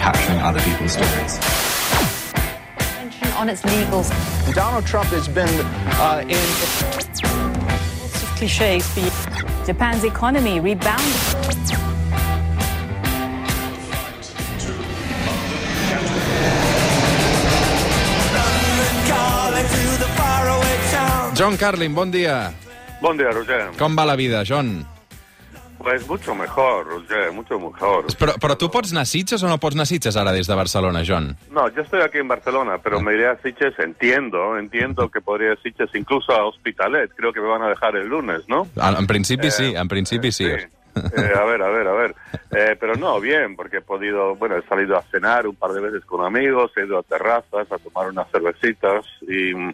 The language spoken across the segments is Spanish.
capturing other people's stories. on its legals. Donald Trump has been uh, in. Lots of cliches for you. Japan's economy rebounded. John Carlin, bon dia. Bon día, Roger. Com va la vida, John? Pues mucho mejor, Roger, mucho mejor. Però, però tu pots anar a Sitges o no pots anar a Sitges ara des de Barcelona, John? No, yo estoy aquí en Barcelona, pero me iré a Sitges, entiendo, entiendo que podría ir a Sitges incluso a Hospitalet, creo que me van a dejar el lunes, ¿no? En, en principi Eh, sí, en principi sí. Eh, a ver, a ver, a ver. Eh, pero no, bien, porque he podido, bueno, he salido a cenar un par de veces con amigos, he ido a terrazas a tomar unas cervecitas y mm,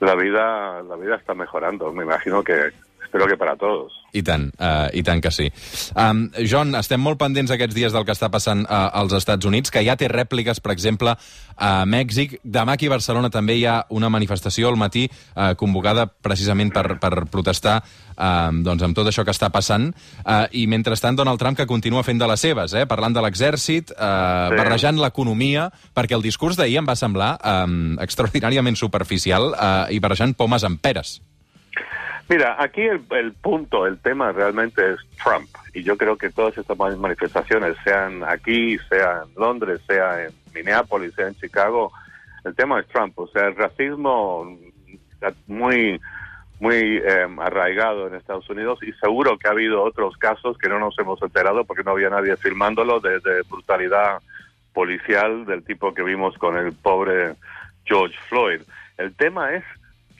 la vida, la vida está mejorando. Me imagino que, espero que para todos. I tant, uh, i tant que sí. Um, John, estem molt pendents aquests dies del que està passant uh, als Estats Units, que ja té rèpliques, per exemple, a Mèxic. Demà aquí a Barcelona també hi ha una manifestació al matí uh, convocada precisament per, per protestar uh, doncs, amb tot això que està passant. Uh, I mentrestant, Donald Trump que continua fent de les seves, eh, parlant de l'exèrcit, uh, Sí. barrejant l'economia, perquè el discurs d'ahir em va semblar um, extraordinàriament superficial uh, i barrejant pomes amb peres. Mira, aquí el, el punto, el tema realmente es Trump. Y yo creo que todas estas ma- manifestaciones, sean aquí, sea en Londres, sea en Minneapolis, sea en Chicago, el tema es Trump. O sea, el racismo está muy, muy eh, arraigado en Estados Unidos y seguro que ha habido otros casos que no nos hemos enterado porque no había nadie filmándolo de, de brutalidad policial del tipo que vimos con el pobre George Floyd. El tema es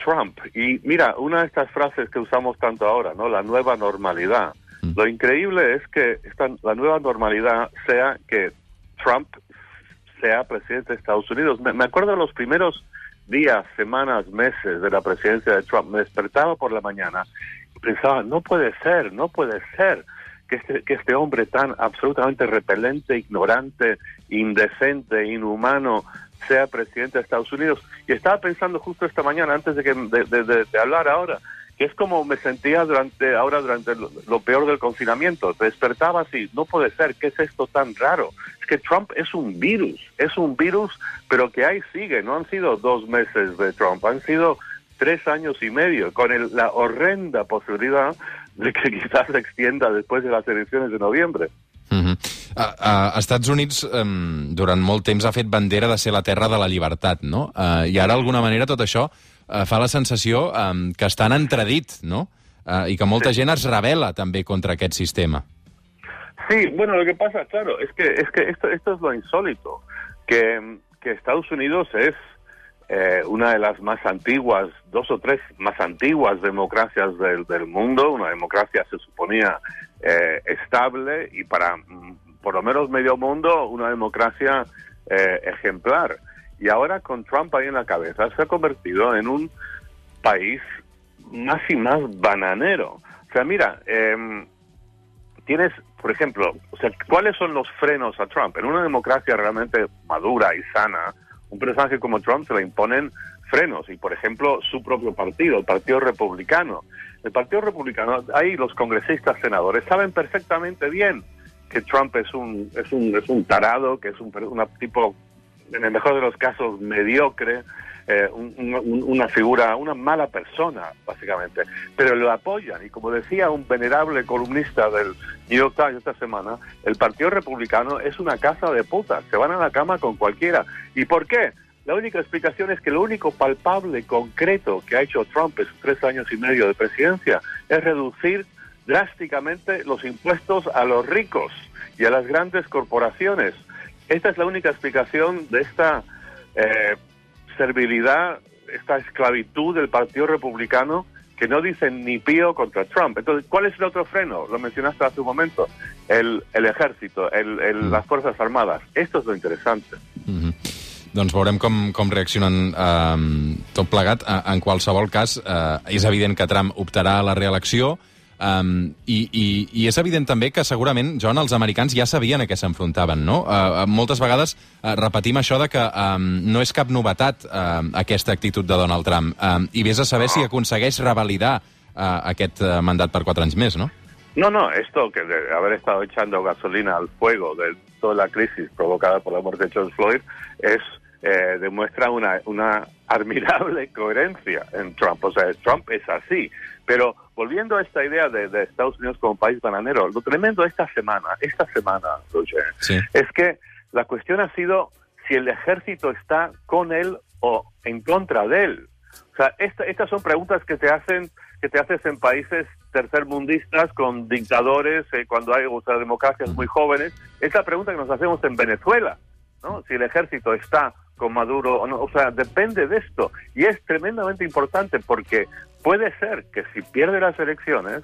Trump. Y mira, una de estas frases que usamos tanto ahora, ¿no? La nueva normalidad. Lo increíble es que esta, la nueva normalidad sea que Trump sea presidente de Estados Unidos. Me, me acuerdo de los primeros días, semanas, meses de la presidencia de Trump. Me despertaba por la mañana y pensaba, no puede ser, no puede ser que este, que este hombre tan absolutamente repelente, ignorante, indecente, inhumano, sea presidente de Estados Unidos. Y estaba pensando justo esta mañana, antes de, que, de, de- hablar ahora, que es como me sentía durante ahora durante lo, peor del confinamiento. Despertaba así, no puede ser, ¿qué es esto tan raro? Es que Trump es un virus, es un virus, pero que ahí sigue. No han sido dos meses de Trump, han sido tres años y medio, con la horrenda posibilidad de que quizás se extienda después de las elecciones de noviembre. Uh, uh, Estats Units um, durant molt temps ha fet bandera de ser la terra de la llibertat, no? Uh, I ara, d'alguna manera, tot això uh, fa la sensació um, que està en entredit, no? Uh, I que molta gent es revela també contra aquest sistema. Sí, bueno, lo que pasa, claro, es que es que esto esto es lo insólito, que, que Estados Unidos es eh, una de las más antiguas, dos o tres más antiguas democracias del, del mundo, una democracia se suponía eh, estable y para mm, por lo menos medio mundo una democracia eh, ejemplar. Y ahora con Trump ahí en la cabeza se ha convertido en un país más y más bananero. O sea, mira, em, tienes, por ejemplo, o sea, ¿cuáles son los frenos a Trump? En una democracia realmente madura y sana, un personaje como Trump se le imponen frenos y, por ejemplo, su propio partido, el Partido Republicano. El Partido Republicano, ahí los congresistas, senadores, saben perfectamente bien que Trump es un, es un, es un tarado, que es un, tipo, en el mejor de los casos, mediocre, eh, un- un- una figura, una mala persona, básicamente. Pero lo apoyan. Y como decía un venerable columnista del New York Times esta semana, el Partido Republicano es una casa de putas. Se van a la cama con cualquiera. ¿Y por qué? La única explicación es que lo único palpable, concreto que ha hecho Trump en sus tres años y medio de presidencia es reducir drásticamente los impuestos a los ricos y a las grandes corporaciones. Esta es la única explicación de esta eh, servilidad, esta esclavitud del Partido Republicano que no dicen ni pío contra Trump. Entonces, ¿cuál es el otro freno? Lo mencionaste hace un momento. El, el ejército, el, el- las Fuerzas Armadas. Esto es lo interesante. Mm -hmm. Doncs veurem com, com reaccionen eh, tot plegat. Eh, En qualsevol cas, eh, és evident que Trump optarà a la reelecció Um, i, i, I és evident també que segurament, John, els americans ja sabien a què s'enfrontaven, no? Uh, moltes vegades uh, repetim això de que um, no és cap novetat uh, aquesta actitud de Donald Trump. Um, I vés a saber si aconsegueix revalidar uh, aquest uh, mandat per quatre anys més, no? No, no, esto que de haber estado echando gasolina al fuego de toda la crisis provocada por la muerte de George Floyd es eh, demuestra una, una admirable coherencia en Trump. O sea, Trump es así. Pero volviendo a esta idea de, de Estados Unidos como país bananero, lo tremendo esta semana, esta semana, Roger, Sí. es que la cuestión ha sido si el ejército está con él o en contra de él. O sea, esta- estas son preguntas que te hacen que te haces en países tercermundistas con dictadores eh, cuando hay o sea, democracias muy jóvenes. Es la pregunta que nos hacemos en Venezuela, ¿no? Si el ejército está con Maduro o no. O sea, depende de esto. Y es tremendamente importante porque puede ser que si pierde las elecciones,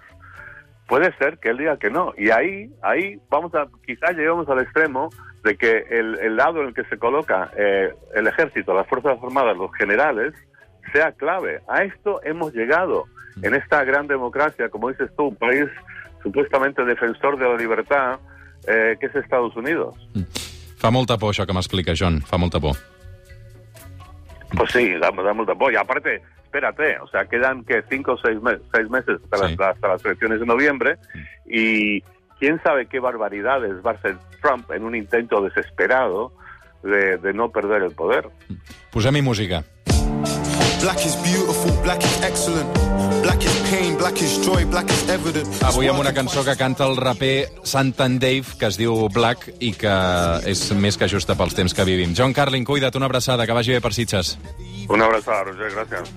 puede ser que él diga que no. Y ahí, ahí vamos a, quizás lleguemos al extremo de que el, el lado en el que se coloca eh, el ejército, las Fuerzas Armadas, los generales, sea clave. A esto hemos llegado en esta gran democracia, como dices tú, un país supuestamente defensor de la libertad, eh, que es Estados Unidos. Fa molta por això que m'explica, John. Fa molta por. Pues sí, da, da mucha polla. Aparte, espérate, o sea, quedan que cinco o seis, mes- seis meses hasta, Sí. las, hasta las elecciones de noviembre y quién sabe qué barbaridades va a hacer Trump en un intento desesperado de, de no perder el poder. Posem-hi música. Black is beautiful, black is excellent. Black is pain, black is joy, black is evident. Avui amb una cançó que canta el raper Santan Dave, que es diu Black i que és més que justa pels temps que vivim. John Carlin, cuida't, una abraçada, que vagi bé per Sitges. Una abrazada, Roger, gracias.